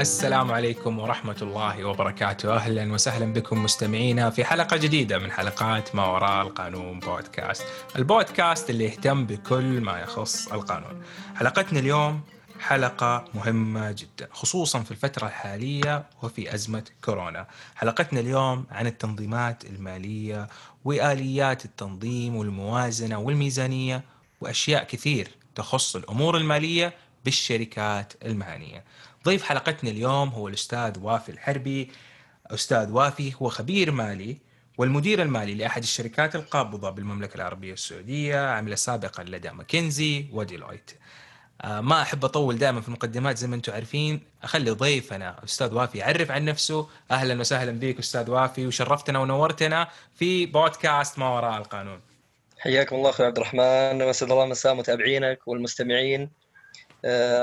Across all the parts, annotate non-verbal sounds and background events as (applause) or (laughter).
السلام عليكم ورحمة الله وبركاته. أهلا وسهلا بكم مستمعينا في حلقة جديدة من حلقات ما وراء القانون بودكاست. البودكاست اللي يهتم بكل ما يخص القانون. حلقتنا اليوم حلقة مهمة جدا خصوصا في الفترة الحالية وفي أزمة كورونا. حلقتنا اليوم عن التنظيمات المالية وآليات التنظيم والموازنة والميزانية وأشياء كثير تخص الأمور المالية بالشركات المهنية. ضيف حلقتنا اليوم هو الأستاذ وافي الحربي. أستاذ وافي هو خبير مالي والمدير المالي لأحد الشركات القابضة بالمملكة العربية السعودية عمل سابقا لدى ماكنزي وديلويت. آه، ما أحب أطول دائما في المقدمات زي ما أنتم عارفين. أخلي ضيفنا أستاذ وافي يعرف عن نفسه. أهلا وسهلا بك أستاذ وافي وشرفتنا ونورتنا في بودكاست ما وراء القانون. حياكم الله أخوي عبد الرحمن وأسعد الله مساء متابعينك والمستمعين.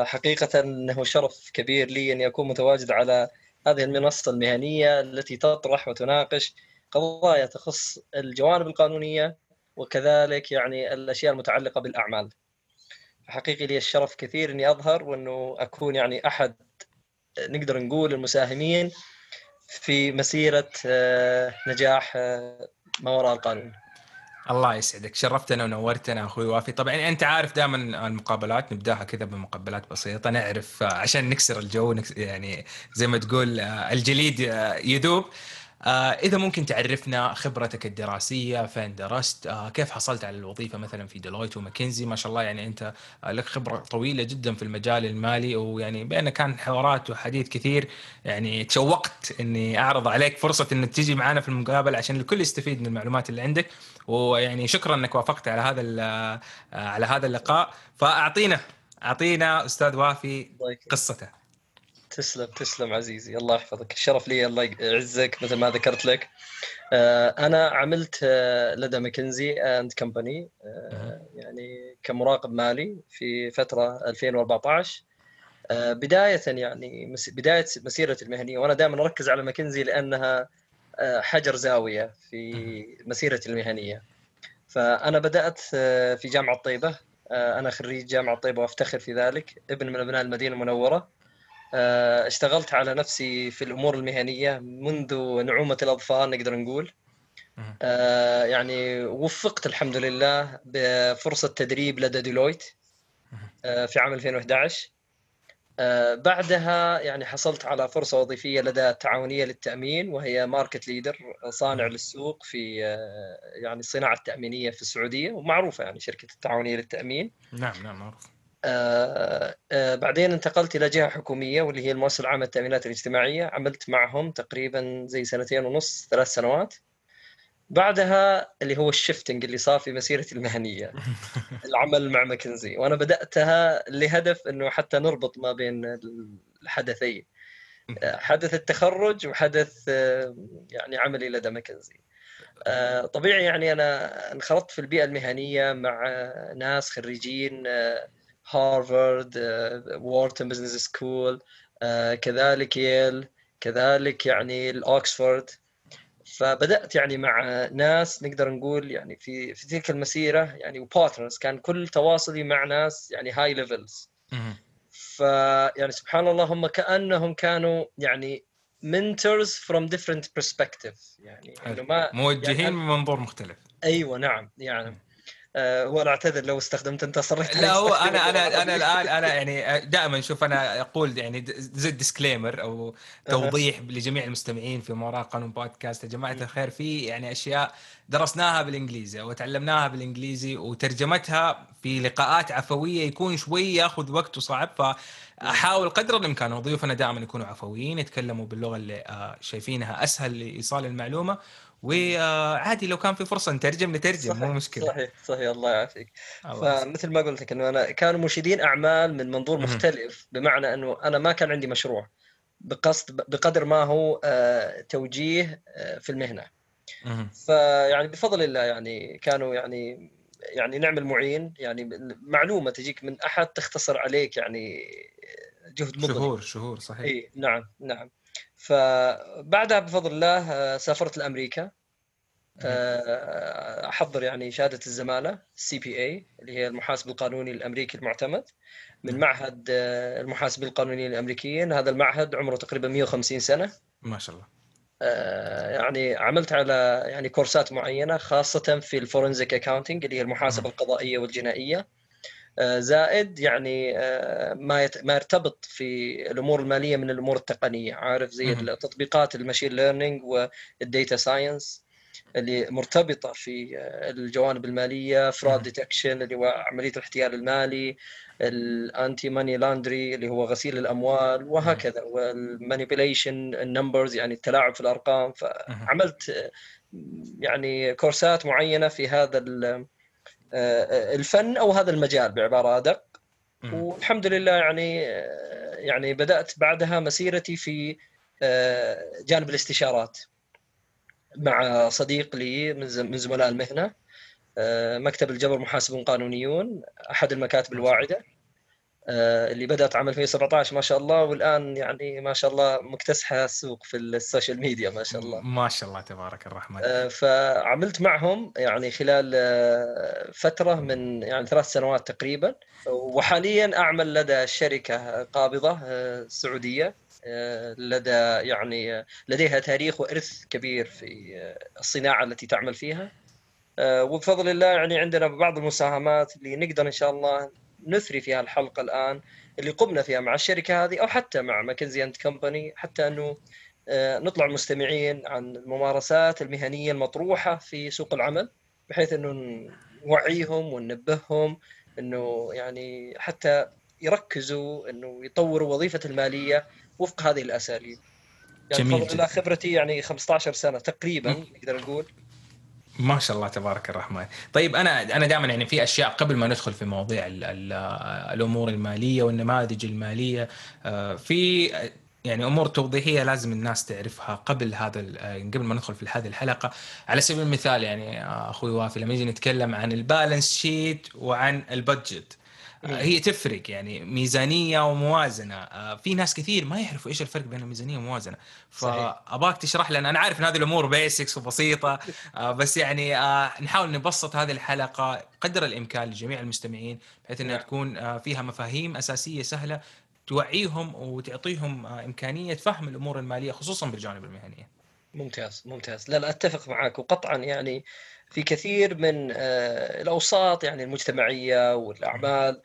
حقيقة إنه شرف كبير لي اني اكون متواجد على هذه المنصة المهنية التي تطرح وتناقش قضايا تخص الجوانب القانونية وكذلك يعني الأشياء المتعلقة بالأعمال. حقيقي لي الشرف كثير أني أظهر وأنه أكون يعني أحد نقدر نقول المساهمين في مسيرة آه، نجاح آه، ما وراء القانون. الله يسعدك. شرفتنا ونورتنا أخوي وافي. طبعا أنت عارف دائما المقابلات نبدأها كذا بمقابلات بسيطة. نعرف آه، عشان نكسر الجو يعني زي ما تقول الجليد يذوب. آه إذا ممكن تعرفنا خبرتك الدراسية فين درست؟ آه كيف حصلت على الوظيفة مثلا في ديلويت وماكنزي؟ ما شاء الله يعني أنت آه لك خبرة طويلة جدا في المجال المالي ويعني بيننا كان حوارات وحديث كثير. يعني تشوقت إني أعرض عليك فرصة إنك تيجي معنا في المقابلة عشان الكل يستفيد من المعلومات اللي عندك. ويعني شكرا إنك وافقت على هذا آه، على هذا اللقاء. فأعطينا أعطينا أستاذ وافي قصته. تسلم تسلم عزيزي. الله يحفظك. الشرف لي الله يعزك مثل ما ذكرت لك. آه، أنا عملت آه، لدى ماكنزي اند كمباني يعني كمراقب مالي في فترة 2014 آه، بداية يعني بداية مسيرتي المهنية وأنا دائما أركز على ماكنزي لأنها حجر زاوية في مسيرتي المهنية. فأنا بدأت في جامعة طيبة. أنا خريج جامعة طيبة وأفتخر في ذلك. ابن من أبناء المدينة المنورة. آه، اشتغلت على نفسي في الأمور المهنية منذ نعومة الاظفار نقدر نقول. آه، يعني وفقت الحمد لله بفرصة تدريب لدى ديلويت آه، في عام 2011 بعدها يعني حصلت على فرصة وظيفية لدى التعاونية للتأمين وهي market leader صانع للسوق في يعني الصناعه التامينيه في السعودية ومعروفة يعني شركة التعاونية للتأمين. نعم نعم معروف. آه آه بعدين انتقلت إلى جهة حكومية واللي هي المؤسسة العامة للتأمينات الاجتماعية. عملت معهم تقريبا زي سنتين ونص ثلاث سنوات. بعدها اللي هو ال shifting اللي صار في مسيرتي المهنية (laughs) العمل مع ماكنزي. وأنا بدأتها لهدف إنه حتى نربط ما بين الحدثين. آه، (laughs) حدث التخرج وحدث آه، يعني عملي لدى ماكنزي. آه، طبيعي يعني أنا انخرطت في البيئة المهنية مع ناس خريجين هارفارد و Wharton Business School كذلك ييل كذلك يعني الاوكسفورد فبدأت يعني مع ناس نقدر نقول يعني في في تلك المسيرة يعني و partners كان كل تواصلي مع ناس يعني high levels فيعني سبحان الله هم كأنهم كانوا يعني mentors from different perspective يعني إنه ما موجهين يعني من منظور مختلف. أيوه نعم يعني وأنا أعتذر لو استخدمت أنت صرحت لا هو أنا (laughs) أنا أنا الان أنا يعني دائما شوف أنا أقول يعني زي disclaimer أو توضيح لجميع المستمعين في وراء قانون بودكاست يا جماعة الخير في يعني أشياء درسناها بالإنجليزي وتعلمناها بالإنجليزي وترجمتها في لقاءات عفوية يكون شوي ياخذ وقت وصعب. فأحاول قدر الإمكان وضيوفنا دائما يكونوا عفويين يتكلموا باللغة اللي آه، شايفينها أسهل لإيصال المعلومة. وعادي لو كان في فرصة نترجم نترجم صحيح مو مشكلة. صحيح صحيح الله يعافيك. فمثل ما قلت لك إنه أنا كانوا مرشدين أعمال من منظور مختلف بمعنى إنه أنا ما كان عندي مشروع بقصد بقدر ما هو آه، توجيه آه، في المهنة. فيعني بفضل الله يعني كانوا يعني يعني نعمل معين يعني معلومة تجيك من أحد تختصر عليك يعني جهد مضني شهور شهور صحيح. إي نعم نعم. فبعدها بفضل الله آه، سافرت لأمريكا. آه، أحضر يعني شهادة الزمالة السي بي اي اللي هي المحاسب القانوني الأمريكي المعتمد. من معهد آه، المحاسبين القانونيين الأمريكيين. هذا المعهد عمره تقريبا 150 سنة. ما شاء الله. آه، يعني عملت على يعني كورسات معينة خاصة في ال forensic accounting اللي هي المحاسبة القضائية والجنائية. آه، زائد يعني ما ما يرتبط في الأمور المالية من الأمور التقنية. عارف زي التطبيقات ال machine learning وال data science اللي مرتبطة في الجوانب المالية fraud detection اللي هو عملية الاحتيال المالي ال anti money laundry اللي هو غسيل الأموال وهكذا وال manipulation ال numbers يعني التلاعب في الأرقام. فعملت يعني كورسات معينة في هذا الفن أو هذا المجال بعبارة أدق. والحمد لله يعني يعني بدأت بعدها مسيرتي في جانب الاستشارات مع صديق لي من زملاء المهنة آه، مكتب الجبر محاسبون قانونيون أحد المكاتب الواعدة. آه، اللي بدأت عمل في 17 ما شاء الله والآن يعني ما شاء الله مكتسحة السوق في السوشيال ميديا ما شاء الله. ما شاء الله تبارك الرحمن. آه، فعملت معهم يعني خلال فترة من يعني ثلاث سنوات تقريبا وحاليا أعمل لدى شركة قابضة سعودية لدى يعني لديها تاريخ وإرث كبير في الصناعة التي تعمل فيها. آه، وبفضل الله يعني عندنا بعض المساهمات اللي نقدر إن شاء الله نثري فيها الحلقة الآن اللي قمنا فيها مع الشركة هذه أو حتى مع ماكنزي أند كمباني حتى أنه آه، نطلع المستمعين عن الممارسات المهنية المطروحة في سوق العمل بحيث أنه نوعيهم وننبههم أنه يعني حتى يركزوا أنه يطوروا وظيفة المالية وفق هذه الأساليب. يعني جميل بفضل الله خبرتي يعني 15 سنة تقريبا نقدر نقول. ما شاء الله تبارك الرحمن. طيب أنا أنا دائما يعني في أشياء قبل ما ندخل في مواضيع ال ال الأمور المالية والنماذج المالية آه، في يعني أمور توضيحية لازم الناس تعرفها قبل هذا قبل ما ندخل في هذه الحلقة. على سبيل المثال يعني آه، أخوي وافي لما نجي نتكلم عن ال balance sheet وعن ال budget. هي تفرق يعني ميزانية وموازنة. آه، في ناس كثير ما يعرفوا إيش الفرق بين الميزانية والموازنة. فأبغاك تشرح لنا أنا عارف إن هذه الأمور basics وبسيطة آه، بس يعني آه، نحاول نبسط هذه الحلقة قدر الإمكان لجميع المستمعين بحيث إنها نعم. تكون فيها مفاهيم أساسية سهلة توعيهم وتعطيهم إمكانية فهم الأمور المالية خصوصا بالجانب المهنية. ممتاز ممتاز. لا لا أتفق معك وقطعا يعني في كثير من الأوساط يعني المجتمعية والأعمال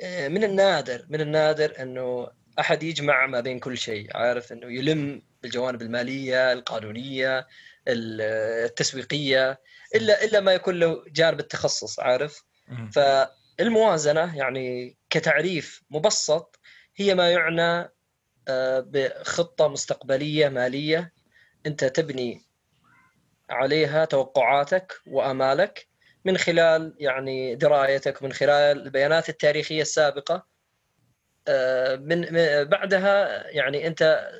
آه، من النادر من النادر إنه أحد يجمع ما بين كل شيء. عارف إنه يلم بالجوانب المالية القانونية التسويقية إلا إلا ما يكون له جانب التخصص. عارف؟ فالموازنة يعني كتعريف مبسط هي ما يعنى آه، بخطة مستقبلية مالية أنت تبني عليها توقعاتك وأمالك من خلال يعني درايتك من خلال البيانات التاريخية السابقة. آه، من بعدها يعني أنت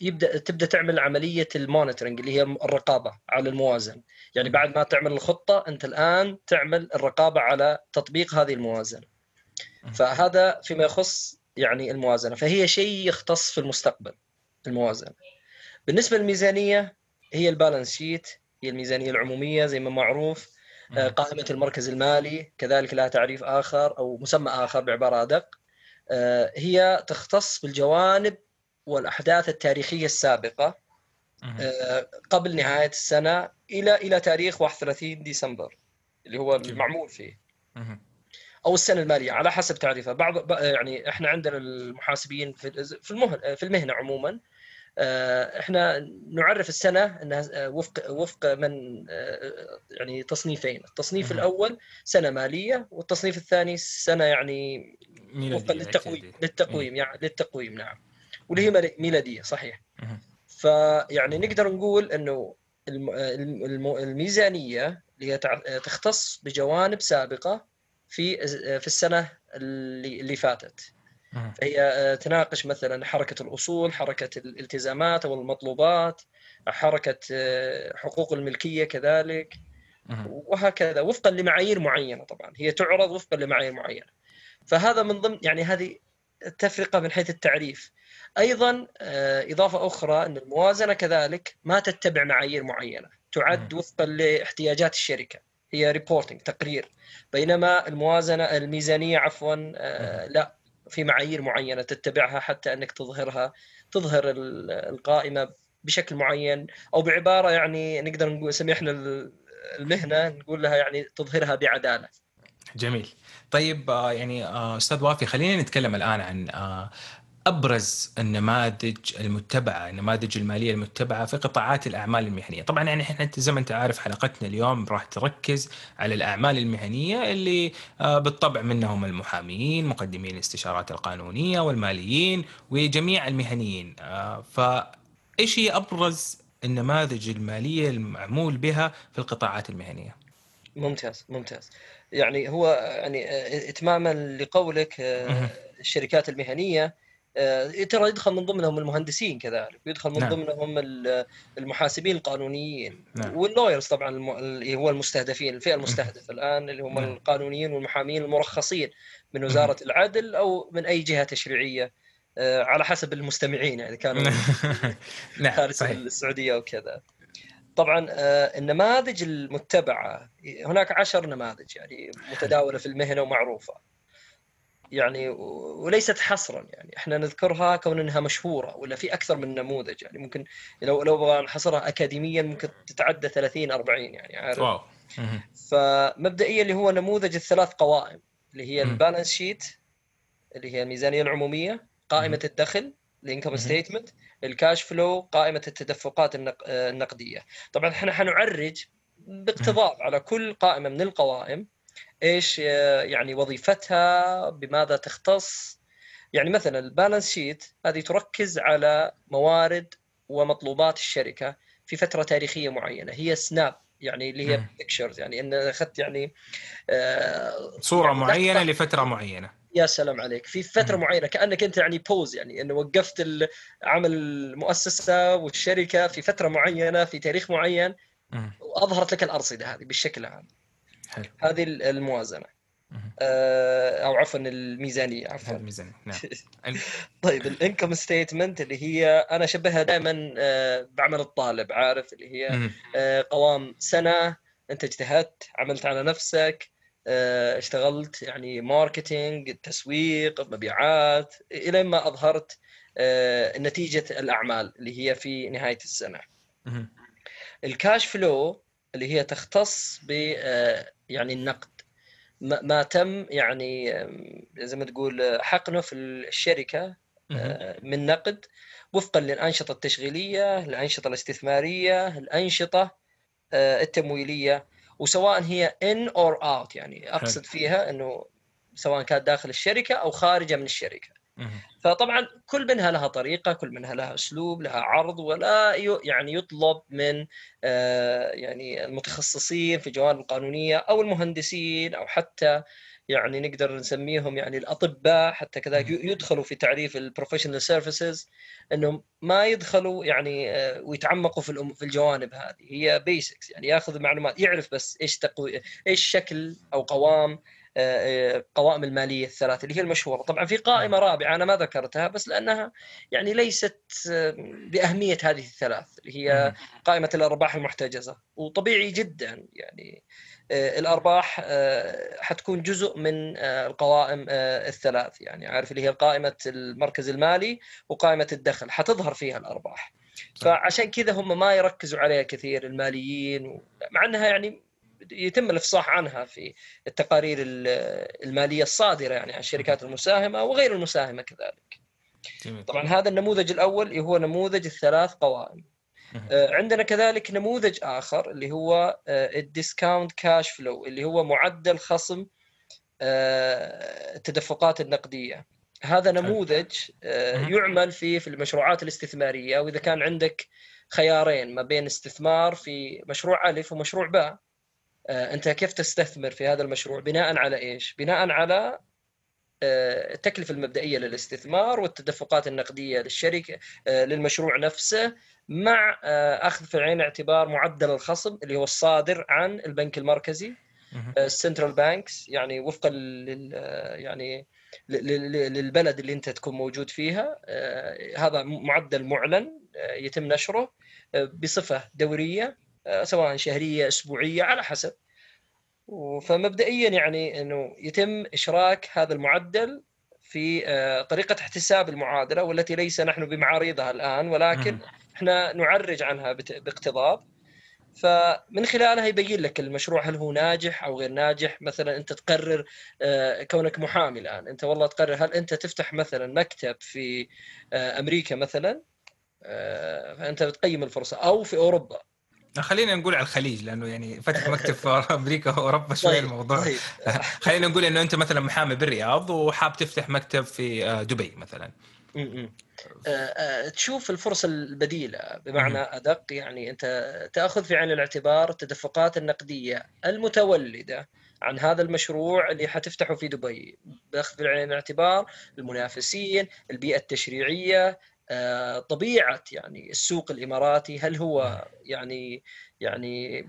يبدأ تبدأ تعمل عملية monitoring اللي هي الرقابة على الموازنه يعني بعد ما تعمل الخطة أنت الآن تعمل الرقابة على تطبيق هذه الموازنه فهذا فيما يخص يعني الموازنة. فهي شيء يختص في المستقبل الموازنة. بالنسبة للميزانية هي البالانس شيت. هي الميزانية العمومية زي ما معروف آه، قائمة المركز المالي كذلك لها تعريف آخر أو مسمى آخر بعبارة أدق آه، هي تختص بالجوانب والأحداث التاريخية السابقة آه، قبل نهاية السنة إلى إلى تاريخ 31 ديسمبر اللي هو المعمول فيه. أو السنة المالية على حسب تعريفها. بعض يعني إحنا عندنا المحاسبين في في المهنة عموما إحنا نعرف السنة إنها آه، وفق وفق من آه، يعني تصنيفين، التصنيف الأول سنة مالية والتصنيف الثاني سنة يعني وفقا للتقويم للتقويم يعني للتقويم نعم. واللي هي ميلادية صحيح. فيعني نقدر نقول إنه الميزانية اللي هي تختص بجوانب سابقة في في السنة اللي اللي فاتت. هي آه، تناقش مثلا حركة الأصول، حركة الالتزامات أو المطلوبات، حركة آه، حقوق الملكية كذلك وهكذا وفقا لمعايير معينة طبعا. هي تعرض وفقا لمعايير معينة. فهذا من ضمن يعني هذه التفرقه من حيث التعريف. أيضا آه، إضافة أخرى أن الموازنة كذلك ما تتبع معايير معينة، تعد وفقا لاحتياجات الشركة. هي ريبورتنج تقرير. بينما الموازنة الميزانية عفوا لا. في معايير معينة تتبعها حتى أنك تظهرها تظهر القائمة بشكل معين أو بعبارة يعني نقدر نقول سمحنا المهنة نقول لها يعني تظهرها بعدالة. جميل. طيب آه، يعني آه، أستاذ وافي خلينا نتكلم الآن عن آه، أبرز النماذج المتبعة، النماذج المالية المتبعة في قطاعات الأعمال المهنية، طبعا يعني إحنا زي ما أنت عارف حلقتنا اليوم راح تركز على الأعمال المهنية اللي بالطبع منهم المحامين، مقدمين الاستشارات القانونية والماليين وجميع المهنيين، فايش هي أبرز النماذج المالية المعمول بها في القطاعات المهنية؟ ممتاز ممتاز. يعني هو يعني اتماما لقولك الشركات المهنية ترى يدخل من ضمنهم المهندسين كذلك ويدخل من نعم. ضمنهم المحاسبين القانونيين نعم. واللويرز طبعا اللي هو المستهدفين الفئة المستهدفة الآن اللي هم نعم. القانونيين والمحامين المرخصين من وزارة العدل أو من أي جهة تشريعية على حسب المستمعين يعني كانوا نعم (laughs) خارج السعودية وكذا طبعا آه، النماذج المتبعة هناك عشر نماذج يعني متداولة في المهنة ومعروفة يعني وليست حصرا يعني. إحنا نذكرها كون إنها مشهورة ولا في أكثر من نموذج يعني. ممكن لو لو بغى نحصرها اكاديميا ممكن تتعدى 30 40 يعني عارف. واو. فمبدئيا اللي هو نموذج الثلاث قوائم اللي هي ال balance sheet اللي هي الميزانية العمومية قائمة الدخل ال income statement ال cash flow قائمة التدفقات النقدية. طبعا إحنا حنعرج باقتضاب على كل قائمة من القوائم إيش يعني وظيفتها بماذا تختص؟ يعني مثلا ال balance sheet هذه تركز على موارد ومطلوبات الشركة في فترة تاريخية معينة هي snap يعني اللي هي pictures يعني إن أخذت يعني آه صورة يعني معينة لفترة معينة. يا سلام عليك. في فترة معينة كأنك أنت يعني pause يعني انه وقفت عمل المؤسسة والشركة في فترة معينة في تاريخ معين وأظهرت لك الأرصدة هذه بالشكل هذا. حلو. هذه الموازنة. آه، أو عفوا الميزانية عفوا. الميزانية نعم. (laughs) طيب ال income statement اللي هي أنا أشبهها دائما آه، بعمل الطالب عارف؟ اللي هي آه، قوام سنة أنت اجتهدت عملت على نفسك اشتغلت يعني marketing تسويق مبيعات إلى ما أظهرت نتيجة الأعمال اللي هي في نهاية السنة. ال cash flow اللي هي تختص ب يعني النقد. ما تم يعني زي ما تقول حقنه في الشركة آه، من نقد. وفقا للأنشطة التشغيلية، الأنشطة الاستثمارية، الأنشطة آه، التمويلية. وسواء هي in or out يعني أقصد فيها إنه سواء كانت داخل الشركة أو خارجة من الشركة. فطبعا كل منها لها طريقة كل منها لها أسلوب لها عرض ولا يعني يطلب من آه، يعني المتخصصين في الجوانب القانونية أو المهندسين أو حتى يعني نقدر نسميهم يعني الأطباء حتى كذلك يدخلوا في تعريف ال professional services إنهم ما يدخلوا يعني آه، ويتعمقوا في في الجوانب هذه. هي basics يعني ياخذ معلومات يعرف بس إيش تقوي إيش شكل أو قوام قوائم المالية الثلاث اللي هي المشهورة. طبعا في قائمة رابعة أنا ما ذكرتها بس لأنها يعني ليست بأهمية هذه الثلاث اللي هي قائمة الأرباح المحتجزة. وطبيعي جدا يعني آه، الأرباح آه، حتكون جزء من آه، القوائم الثلاث. يعني عارف اللي هي قائمة المركز المالي وقائمة الدخل حتظهر فيها الأرباح. فعشان كذا هم ما يركزوا عليها كثير الماليين مع إنها يعني يتم الإفصاح عنها في التقارير المالية الصادرة يعني عن الشركات المساهمة وغير المساهمة كذلك. طبعا هذا النموذج الأول هو نموذج الثلاث قوائم. آه، عندنا كذلك نموذج آخر اللي هو ال discount cash flow اللي هو معدل خصم آه، التدفقات النقدية. هذا نموذج آه، يعمل فيه في المشروعات الاستثمارية وإذا كان عندك خيارين ما بين استثمار في مشروع ألف ومشروع باء أنت كيف تستثمر في هذا المشروع بناء على إيش؟ بناء على آه، التكلفة المبدئية للاستثمار والتدفقات النقدية للشركة آه، للمشروع نفسه مع أخذ في عين الاعتبار معدل الخصم اللي هو الصادر عن البنك المركزي ال central banks يعني وفقا لل يعني للبلد اللي أنت تكون موجود فيها هذا معدل معلن يتم نشره بصفة دورية سواء شهرية أسبوعية على حسب. فمبدئيا يعني إنه يتم إشراك هذا المعدل في آه، طريقة احتساب المعادلة والتي ليس نحن بمعارضها الآن ولكن إحنا نعرج عنها باقتضاب. فمن خلالها يبين لك المشروع هل هو ناجح أو غير ناجح. مثلا أنت تقرر آه، كونك محامي الآن. أنت والله تقرر هل أنت تفتح مثلا مكتب في آه، أمريكا مثلا؟ فأنت بتقيم الفرصة. أو في أوروبا. خلينا نقول على الخليج لأنه يعني فتح (laughs) مكتب في أمريكا وأوروبا شوي طيب. الموضوع طيب. (laughs) خلينا نقول إنه أنت مثلا محامي بالرياض وحاب تفتح مكتب في آه، دبي مثلا آه، آه، تشوف الفرصة البديلة بمعنى أدق يعني أنت تأخذ في عين الاعتبار التدفقات النقدية المتولدة عن هذا المشروع اللي حتفتحه في دبي بأخذ في عين الاعتبار المنافسين البيئة التشريعية آه، طبيعة يعني السوق الإماراتي. هل هو يعني يعني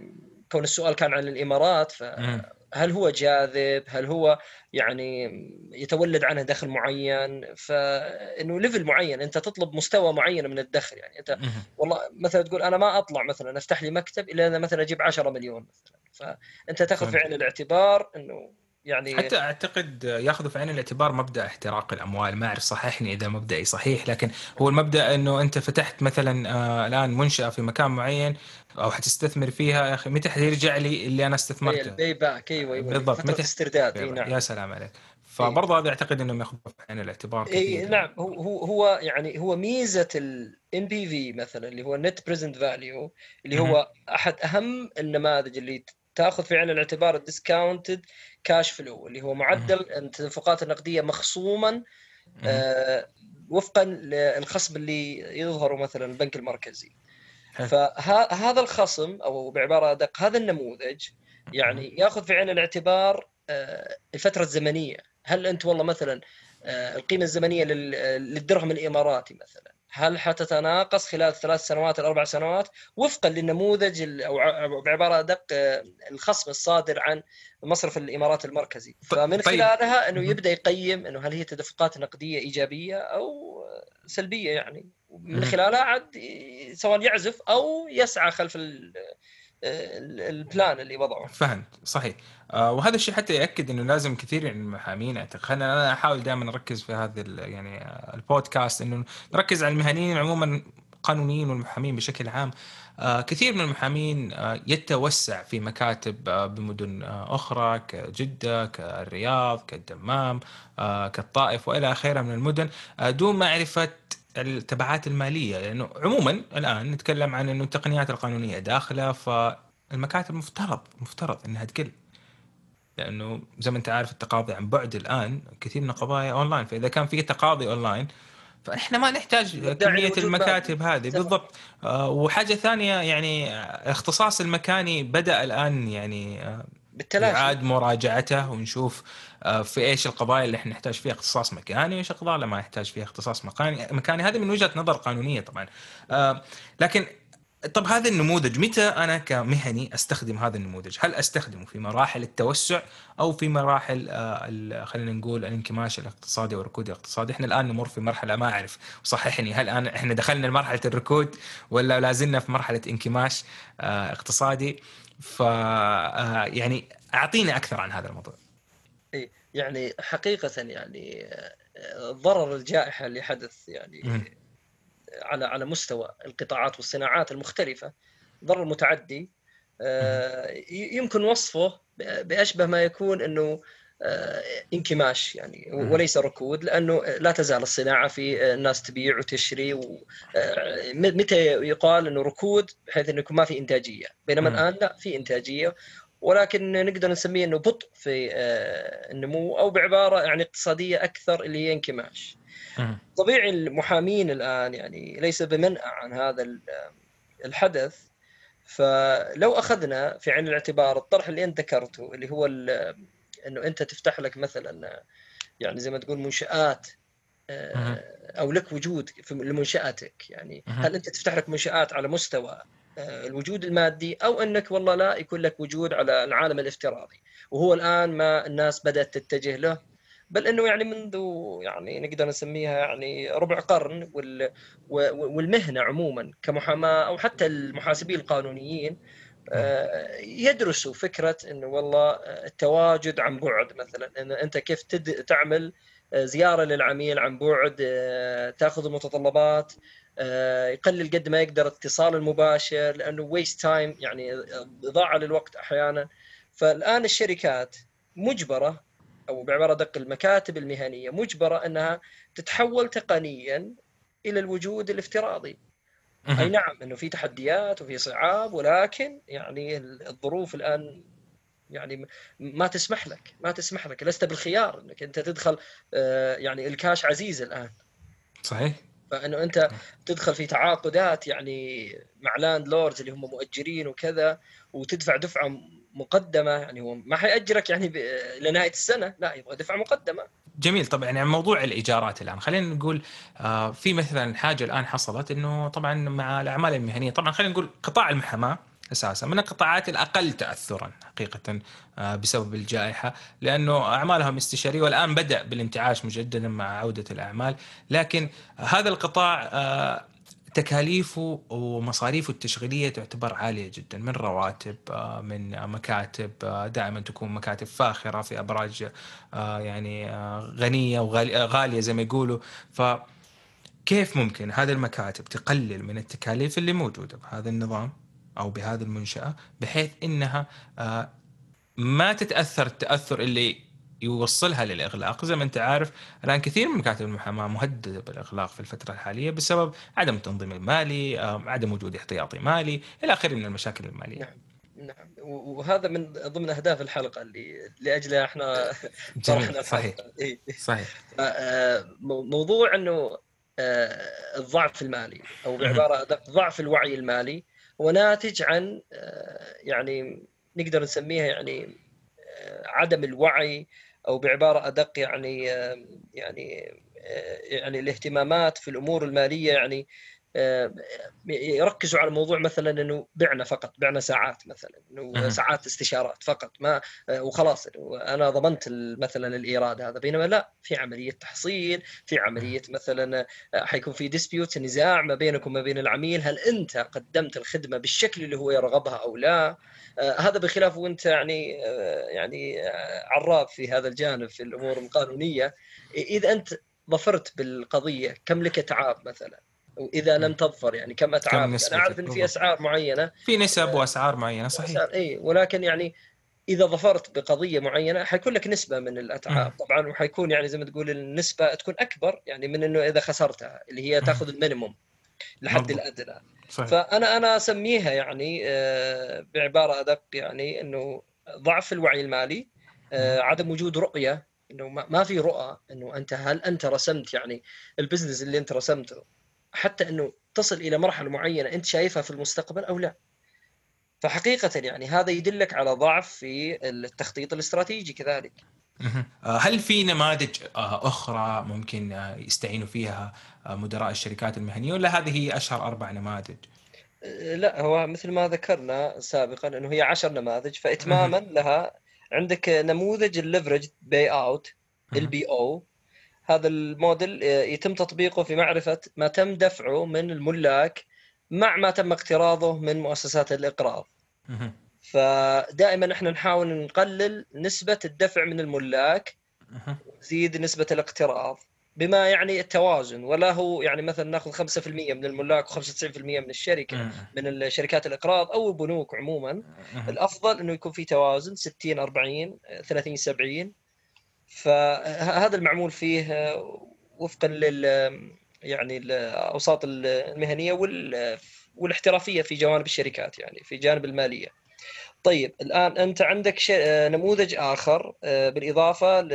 كون السؤال كان عن الإمارات فهل هو جاذب؟ هل هو يعني يتولد عنه دخل معين؟ فانه ليفل معين أنت تطلب مستوى معين من الدخل. يعني أنت والله مثلا تقول أنا ما أطلع مثلا أفتح لي مكتب إلا أنا مثلا أجيب 10 مليون مثلا. فانت تأخذ في عين الاعتبار إنه يعني حتى أعتقد ياخذوا في عين الاعتبار مبدأ احتراق الأموال. ما أعرف صححني إذا مبدئي صحيح لكن هو المبدأ إنه أنت فتحت مثلا آه الآن منشأة في مكان معين أو حتستثمر فيها. يا أخي متى حيرجع لي اللي أنا استثمرته؟ ال payback أيوه أيوه. بالضبط. متى؟ استرداد. إي نعم. يا سلام عليك. فبرضه هذا اعتقد إنهم ياخذوا في عين الاعتبار إي نعم. هو هو يعني هو ميزة ال NPV مثلا اللي هو ال net present value اللي هو أحد أهم النماذج اللي تاخذ في عين الاعتبار ال discounted cash flow اللي هو معدل التدفقات النقدية مخصوما آه وفقا للخصم اللي يظهره مثلا البنك المركزي. فهذا الخصم أو بعبارة أدق هذا النموذج يعني ياخذ في عين الاعتبار آه الفترة الزمنية. هل أنت والله مثلا آه القيمة الزمنية للدرهم الإماراتي مثلا هل حتتناقص خلال ثلاث سنوات الاربع سنوات؟ وفقا للنموذج أو بعبارة ادق آه، الخصم الصادر عن مصرف الإمارات المركزي. فمن طيب. خلالها إنه يبدأ يقيم إنه هل هي تدفقات نقدية إيجابية أو سلبية يعني. من خلالها عاد سواء يعزف أو يسعى خلف البلان اللي وضعه. فهمت صحيح. آه وهذا الشيء حتى يأكد إنه لازم كثير من المحامين اعتقد خلينا أنا أحاول دائما نركز في هذا يعني البودكاست إنه نركز على المهنيين عموما القانونيين والمحامين بشكل عام. آه كثير من المحامين آه يتوسع في مكاتب آه بمدن آه أخرى كجدة كالرياض كالدمام آه كالطائف وإلى آخره من المدن. آه دون معرفة التبعات المالية لأنه عموما الآن نتكلم عن إنه التقنيات القانونية داخلة فالمكاتب مفترض مفترض إنها تقل. لأنه زي ما أنت عارف التقاضي عن بعد الآن كثير من القضايا أونلاين فإذا كان في تقاضي أونلاين فإحنا ما نحتاج كمية المكاتب هذه. بالضبط. آه وحاجة ثانية يعني الاختصاص المكاني بدأ الآن يعني آه بالتلاشي. يعاد مراجعته ونشوف آه، في إيش القضايا اللي إحنا نحتاج فيها اختصاص مكاني وإيش القضايا اللي ما نحتاج فيها اختصاص مكاني مكاني. هذه من وجهة نظر قانونية طبعا. آه، لكن طب هذا النموذج متى أنا كمهني أستخدم هذا النموذج؟ هل أستخدمه في مراحل التوسع أو في مراحل آه، خلينا نقول الانكماش الاقتصادي والركود الاقتصادي؟ إحنا الآن نمر في مرحلة ما أعرف صححني هل الان إحنا دخلنا لمرحلة الركود ولا لازلنا في مرحلة انكماش اقتصادي؟ ف يعني أعطيني أكثر عن هذا الموضوع. اي يعني حقيقة يعني آه، ضرر الجائحة اللي حدث يعني م. على على مستوى القطاعات والصناعات المختلفة ضرر متعدي. آه، يمكن وصفه بأشبه ما يكون إنه آه، انكماش يعني وليس ركود لأنه لا تزال الصناعة في الناس تبيع وتشري متى يقال إنه ركود؟ بحيث إنه يكون ما في إنتاجية. بينما الآن لا في إنتاجية. ولكن نقدر نسميه إنه بطء في آه، النمو أو بعبارة يعني اقتصادية أكثر اللي هي انكماش. طبيعي المحامين الآن يعني ليس بمنأى عن هذا الحدث. فلو أخذنا في عين الاعتبار الطرح اللي أنت ذكرته اللي هو إنه أنت تفتح لك مثلا يعني زي ما تقول منشآت آه، أو لك وجود في لمنشآتك. يعني هل أنت تفتح لك منشآت على مستوى آه، الوجود المادي أو أنك والله لا يكون لك وجود على العالم الافتراضي؟ وهو الآن ما الناس بدأت تتجه له؟ بل إنه يعني منذ يعني نقدر نسميها يعني ربع قرن والمهنة عموما كمحاماة أو حتى المحاسبين القانونيين آه، يدرسوا فكرة إنه والله التواجد عن بعد مثلا إن أنت كيف تد... تعمل زيارة للعميل عن بعد تأخذ المتطلبات يقلل قد ما يقدر الاتصال المباشر لأنه ويست تايم يعني إضاعة للوقت أحيانا. فالآن الشركات مجبرة أو بعبارة دق المكاتب المهنية مجبرة أنها تتحول تقنيا إلى الوجود الافتراضي. أي نعم إنه في تحديات وفي صعاب ولكن يعني الظروف الآن يعني ما تسمح لك ما تسمح لك لست بالخيار إنك أنت تدخل آه، يعني الكاش عزيز الآن. صحيح. فإنه أنت تدخل في تعاقدات يعني مع landlords اللي هم مؤجرين وكذا وتدفع دفعة مقدمة يعني هو ما حيأجرك يعني لنهاية السنة لا يبغى دفعه مقدمة. جميل. طبعا يعني موضوع الإيجارات الآن خلينا نقول آه في مثلا حاجة الآن حصلت إنه طبعا مع الأعمال المهنية طبعا خلينا نقول قطاع المحاماة أساسا من القطاعات الأقل تاثرا حقيقة آه بسبب الجائحة لأنه أعمالهم استشارية والآن بدأ بالانتعاش مجددا مع عودة الأعمال لكن هذا القطاع آه تكاليفه ومصاريفه التشغيلية تعتبر عالية جدا من رواتب آه، من مكاتب آه، دائما تكون مكاتب فاخرة في أبراج آه، يعني غنية وغاليه زي ما يقولوا. ف كيف ممكن هذه المكاتب تقلل من التكاليف اللي موجودة بهذا النظام أو بهذه المنشأة بحيث إنها ما تتأثر التأثر اللي يوصلها للإغلاق. زي ما أنت عارف الآن كثير من مكاتب المحاماة مهددة بالإغلاق في الفترة الحالية بسبب عدم التنظيم المالي عدم وجود احتياطي مالي إلى آخره من المشاكل المالية. نعم نعم. وهذا من ضمن أهداف الحلقة اللي لاجلها إحنا (laughs) طرحنا صحيح إيه. صحيح. آه، موضوع إنه آه، الضعف المالي أو بعبارة ادق ضعف الوعي المالي هو ناتج عن آه، يعني نقدر نسميها يعني عدم الوعي أو بعبارة أدق يعني يعني يعني الاهتمامات في الأمور المالية يعني يركزوا على موضوع مثلا إنه بعنا فقط بعنا ساعات مثلا إنه ساعات استشارات فقط ما وخلاص أنا ضمنت مثلا الإيراد هذا. بينما لا في عملية تحصيل في عملية مثلا حيكون في ديسبيوت نزاع ما بينك وما بين العميل هل أنت قدمت الخدمة بالشكل اللي هو يرغبها أو لا؟ آه، هذا بخلاف وأنت يعني آه، يعني آه، عراب في هذا الجانب في الأمور القانونية. إذا أنت ظفرت بالقضية كم لك اتعاب مثلا واذا لم تظفر يعني كم اتعاب كم أنا أعرف إن في أسعار معينة. في نسب وأسعار معينة صحيح. اي ولكن يعني إذا ظفرت بقضية معينة حيكون لك نسبة من الأتعاب. طبعا وحيكون يعني زي ما تقول النسبة تكون أكبر يعني من إنه إذا خسرتها اللي هي تأخذ المينيموم الحد الأدنى. صحيح. فأنا أنا أسميها يعني آه، بعبارة أدق يعني إنه ضعف الوعي المالي آه، عدم وجود رؤية إنه ما في رؤى إنه أنت هل أنت رسمت يعني البزنس اللي أنت رسمته؟ حتى إنه تصل إلى مرحلة معينة أنت شايفها في المستقبل أو لا. فحقيقة يعني هذا يدلك على ضعف في التخطيط الاستراتيجي كذلك. آه، هل في نماذج أخرى ممكن يستعينوا فيها مدراء الشركات المهنية ولا هذه هي أشهر أربع نماذج؟ لا هو مثل ما ذكرنا سابقا إنه هي عشر نماذج فاتماما لها عندك نموذج ال leverage buyout ال LBO هذا الموديل يتم تطبيقه في معرفة ما تم دفعه من الملاك مع ما تم اقتراضه من مؤسسات الإقراض. فدائما إحنا نحاول نقلل نسبة الدفع من الملاك نزيد نسبة الاقتراض بما يعني التوازن ولا هو يعني مثلا ناخذ 5% من الملاك و95% من الشركة من الشركات الإقراض أو البنوك عموما. الأفضل إنه يكون في توازن 60 40 30 70 فهذا المعمول فيه وفقا لل يعني الأوساط المهنية والاحترافية في جوانب الشركات يعني في جانب المالية. طيب الآن أنت عندك نموذج آخر آه، بالإضافة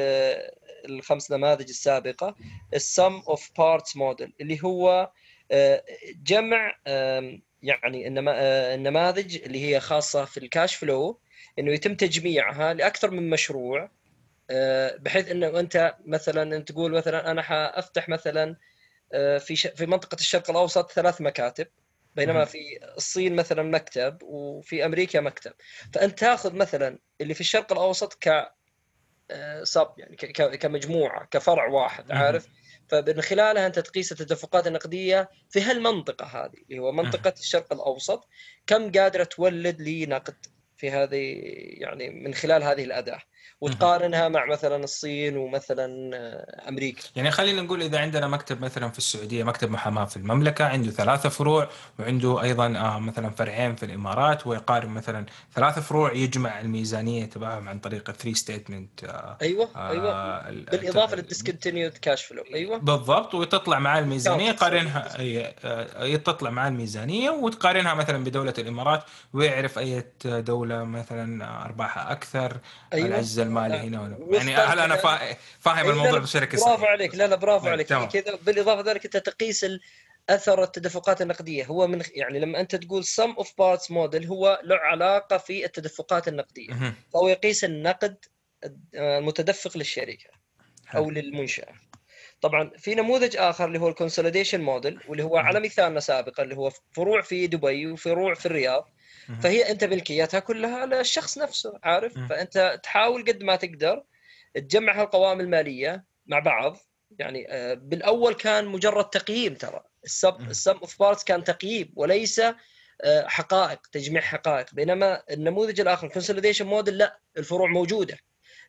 الخمس نماذج السابقة ال sum of parts model اللي هو آه، جمع يعني آه، النماذج اللي هي خاصة في الكاش فلو إنه يتم تجميعها لأكثر من مشروع آه، بحيث إنه أنت مثلا أنت تقول مثلا أنا حأفتح مثلا في في منطقة الشرق الأوسط ثلاث مكاتب بينما في الصين مثلا مكتب وفي أمريكا مكتب. فأنت تأخذ مثلا اللي في الشرق الأوسط ك سب يعني كمجموعة كفرع واحد عارف؟ فمن خلالها أنت تقيس التدفقات النقدية في هالمنطقة هذه اللي هو منطقة الشرق الأوسط كم قادرة تولد لي نقد في هذه يعني من خلال هذه الأداة؟ وتقارنها مع مثلا الصين ومثلا آه، أمريكا. يعني خلينا نقول إذا عندنا مكتب مثلا في السعودية مكتب محاماة في المملكة عنده ثلاثة فروع وعنده أيضا آه، مثلا فرعين في الإمارات ويقارن مثلا ثلاثة فروع يجمع الميزانية تبعهم عن طريق 3 ستيتمنت أيوه أيوه. بالإضافة لل discounted cash flow أيوه. بالضبط وتطلع مع الميزانية يقارنها آه، تطلع مع الميزانية وتقارنها مثلا بدولة الإمارات ويعرف اي دولة مثلا أرباحها أكثر أيوة. العجز المالي هنا ولا؟ يعني هل أنا فاهم الموضوع بشكل صحيح برافو عليك. لا لا برافو عليك. كذا بالإضافة ذلك أنت تقيس أثر التدفقات النقدية. هو من يعني لما أنت تقول sum of parts model هو له علاقة في التدفقات النقدية. فهو يقيس النقد المتدفق للشركة أو للمنشأة. طبعا في نموذج آخر اللي هو ال consolidation model واللي هو على مثالنا سابقا اللي هو فروع في دبي وفروع في الرياض. فهي أنت ملكيتها كلها للشخص نفسه عارف؟ فأنت تحاول قد ما تقدر تجمع هالقوائم المالية مع بعض. يعني آه، بالأول كان مجرد تقييم ترى. السب ال sum of parts كان تقييم وليس آه، حقائق تجميع حقائق. بينما النموذج الآخر ال consolidation model لا الفروع موجودة.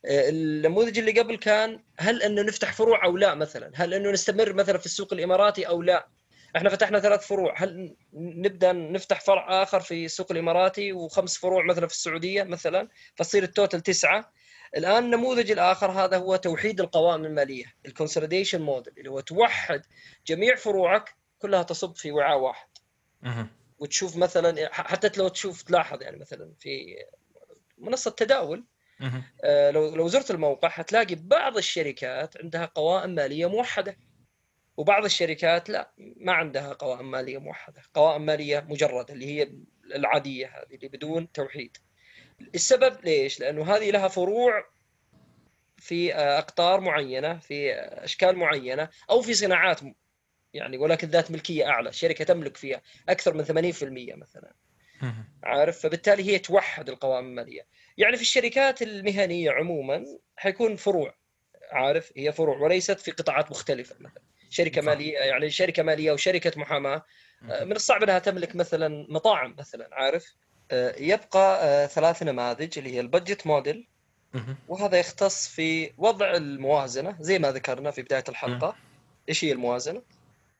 آه، النموذج اللي قبل كان هل أنه نفتح فروع أو لا مثلا؟ هل أنه نستمر مثلا في السوق الإماراتي أو لا؟ إحنا فتحنا ثلاث فروع. هل نبدأ نفتح فرع آخر في السوق الإماراتي وخمس فروع مثلا في السعودية مثلا؟ فتصير ال total تسعة. الآن النموذج الآخر هذا هو توحيد القوائم المالية ال consolidation model اللي هو توحد جميع فروعك كلها تصب في وعاء واحد. وتشوف مثلا حتى لو تشوف تلاحظ يعني مثلا في منصة تداول آه لو لو زرت الموقع حتلاقي بعض الشركات عندها قوائم مالية موحدة. وبعض الشركات لا ما عندها قوائم مالية موحدة قوائم مالية مجردة اللي هي العادية هذه اللي بدون توحيد. السبب ليش؟ لأنه هذه لها فروع في أقطار معينة في أشكال معينة أو في صناعات يعني ولكن ذات ملكية أعلى شركة تملك فيها أكثر من 80% مثلا. عارف؟ فبالتالي هي توحد القوائم المالية. يعني في الشركات المهنية عموما حيكون فروع عارف؟ هي فروع وليست في قطاعات مختلفة مثلا. شركة صح. مالية يعني شركة مالية أو شركه محاماه من الصعب إنها تملك مثلا مطاعم مثلا عارف آه، يبقى آه، ثلاث نماذج اللي هي البادجت موديل وهذا يختص في وضع الموازنة زي ما ذكرنا في بداية الحلقة إيش هي الموازنة؟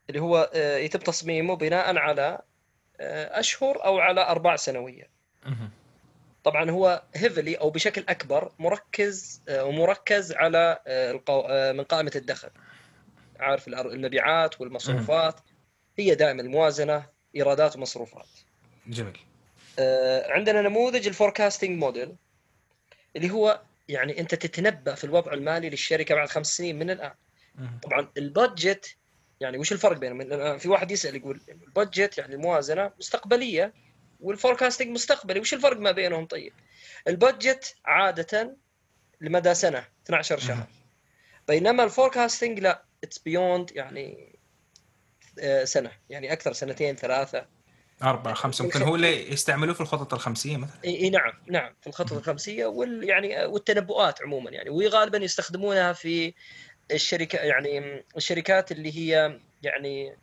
اللي هو آه، يتم تصميمه بناء على أشهر أو على أرباع سنوية. طبعا هو heavily أو بشكل أكبر مركز ومركز على من قائمة الدخل. عارف المبيعات والمصروفات هي دائما الموازنه إيرادات ومصروفات. جميل. آه، عندنا نموذج ال forecasting model اللي هو يعني أنت تتنبأ في الوضع المالي للشركة بعد خمس سنين من الآن طبعا ال budget يعني وش الفرق بينهم؟ في واحد يسأل يقول ال budget يعني الموازنه مستقبلية وال forecasting مستقبلي وش الفرق ما بينهم طيب؟ ال budget عادة لمدى سنة 12 شهر بينما ال forecasting لا it's beyond يعني آه، سنة. يعني أكثر سنتين ثلاثة. أربعة خمسة. ممكن هو اللي يستعملوه في الخطط الخمسية مثلا. إي نعم نعم في الخطط الخمسية وال يعني والتنبؤات عموما. يعني وغالبا يستخدمونها في الشركة يعني الشركات اللي هي يعني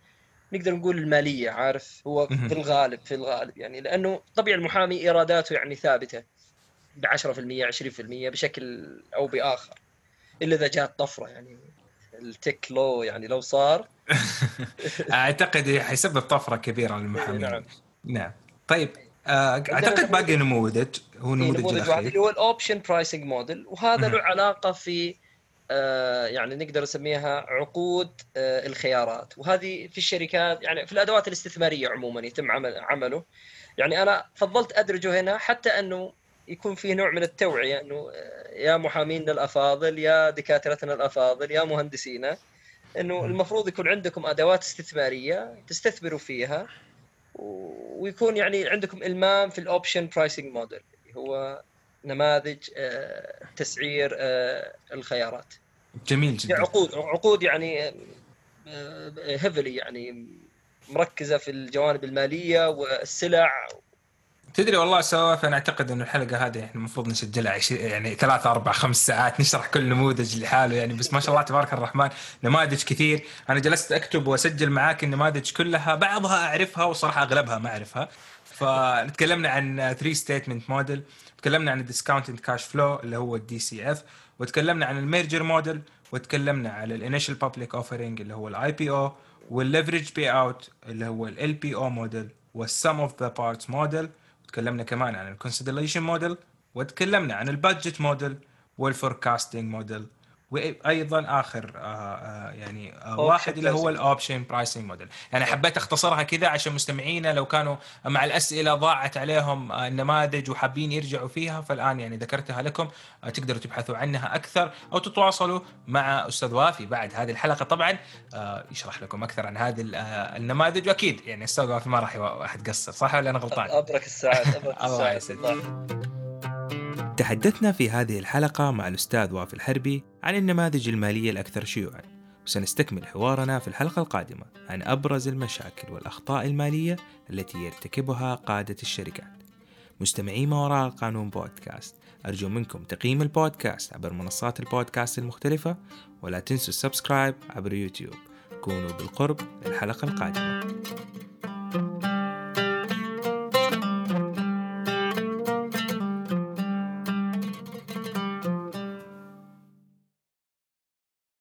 نقدر نقول المالية عارف؟ هو في الغالب في الغالب. يعني لأنه طبيعي المحامي إيراداته يعني ثابتة ب 10% 20% بشكل أو بآخر إلا إذا جاءت طفرة يعني. التك لو يعني لو صار. (laughs) أعتقد حيسبب طفرة كبيرة للمحامين. نعم. نعم. طيب آه، أعتقد باقي نموذج. هو نموذج, نموذج واحد اللي هو ال option pricing model وهذا له علاقة في آه يعني نقدر نسميها عقود آه الخيارات. وهذه في الشركات يعني في الأدوات الاستثمارية عموما يتم عمل عمله. يعني أنا فضلت أدرجه هنا حتى أنه يكون في نوع من التوعية إنه آه، يا محامينا الأفاضل يا دكاترتنا الأفاضل يا مهندسينا إنه المفروض يكون عندكم أدوات استثمارية تستثمروا فيها ويكون يعني عندكم إلمام في ال option pricing model هو نماذج آه، تسعير آه، الخيارات. جميل جدا. عقود عقود يعني heavily يعني مركزة في الجوانب المالية والسلع تدري والله سواف أنا أعتقد إنه الحلقة هذه إحنا المفروض نسجلها عش... يعني ثلاث أربع خمس ساعات نشرح كل نموذج لحاله يعني بس ما شاء الله تبارك الرحمن نماذج كثير. أنا جلست أكتب وأسجل معاك النماذج كلها بعضها أعرفها وصراحة أغلبها ما أعرفها. فتكلمنا عن 3 statement model تكلمنا عن ال discounted cash flow اللي هو ال DCF وتكلمنا عن ال merger model وتكلمنا على ال initial public offering اللي هو ال IPO وال leverage buyout اللي هو ال LBO model وال sum of the parts model تكلمنا كمان عن ال consolidation model وتكلمنا عن ال budget model وال forecasting model وأيضا آخر آه آه يعني آه واحد اللي هو ال option pricing model يعني حبيت أختصرها كذا عشان مستمعينا لو كانوا مع الأسئلة ضاعت عليهم آه النماذج وحابين يرجعوا فيها فالآن يعني ذكرتها لكم آه تقدروا تبحثوا عنها أكثر أو تتواصلوا مع أستاذ وافي بعد هذه الحلقة. طبعا آه يشرح لكم أكثر عن هذه النماذج. وأكيد يعني أستاذ وافي ما راح يقصر صح ولا أنا غلطان؟ ابرك الساعات ابرك (laughs) الساعات. الله يسعدك. تحدثنا في هذه الحلقة مع الأستاذ وافي الحربي عن النماذج المالية الأكثر شيوعا. وسنستكمل حوارنا في الحلقة القادمة عن أبرز المشاكل والأخطاء المالية التي يرتكبها قادة الشركات. مستمعي ما وراء القانون بودكاست أرجو منكم تقييم البودكاست عبر منصات البودكاست المختلفة ولا تنسوا ال subscribe عبر يوتيوب. كونوا بالقرب للحلقة القادمة.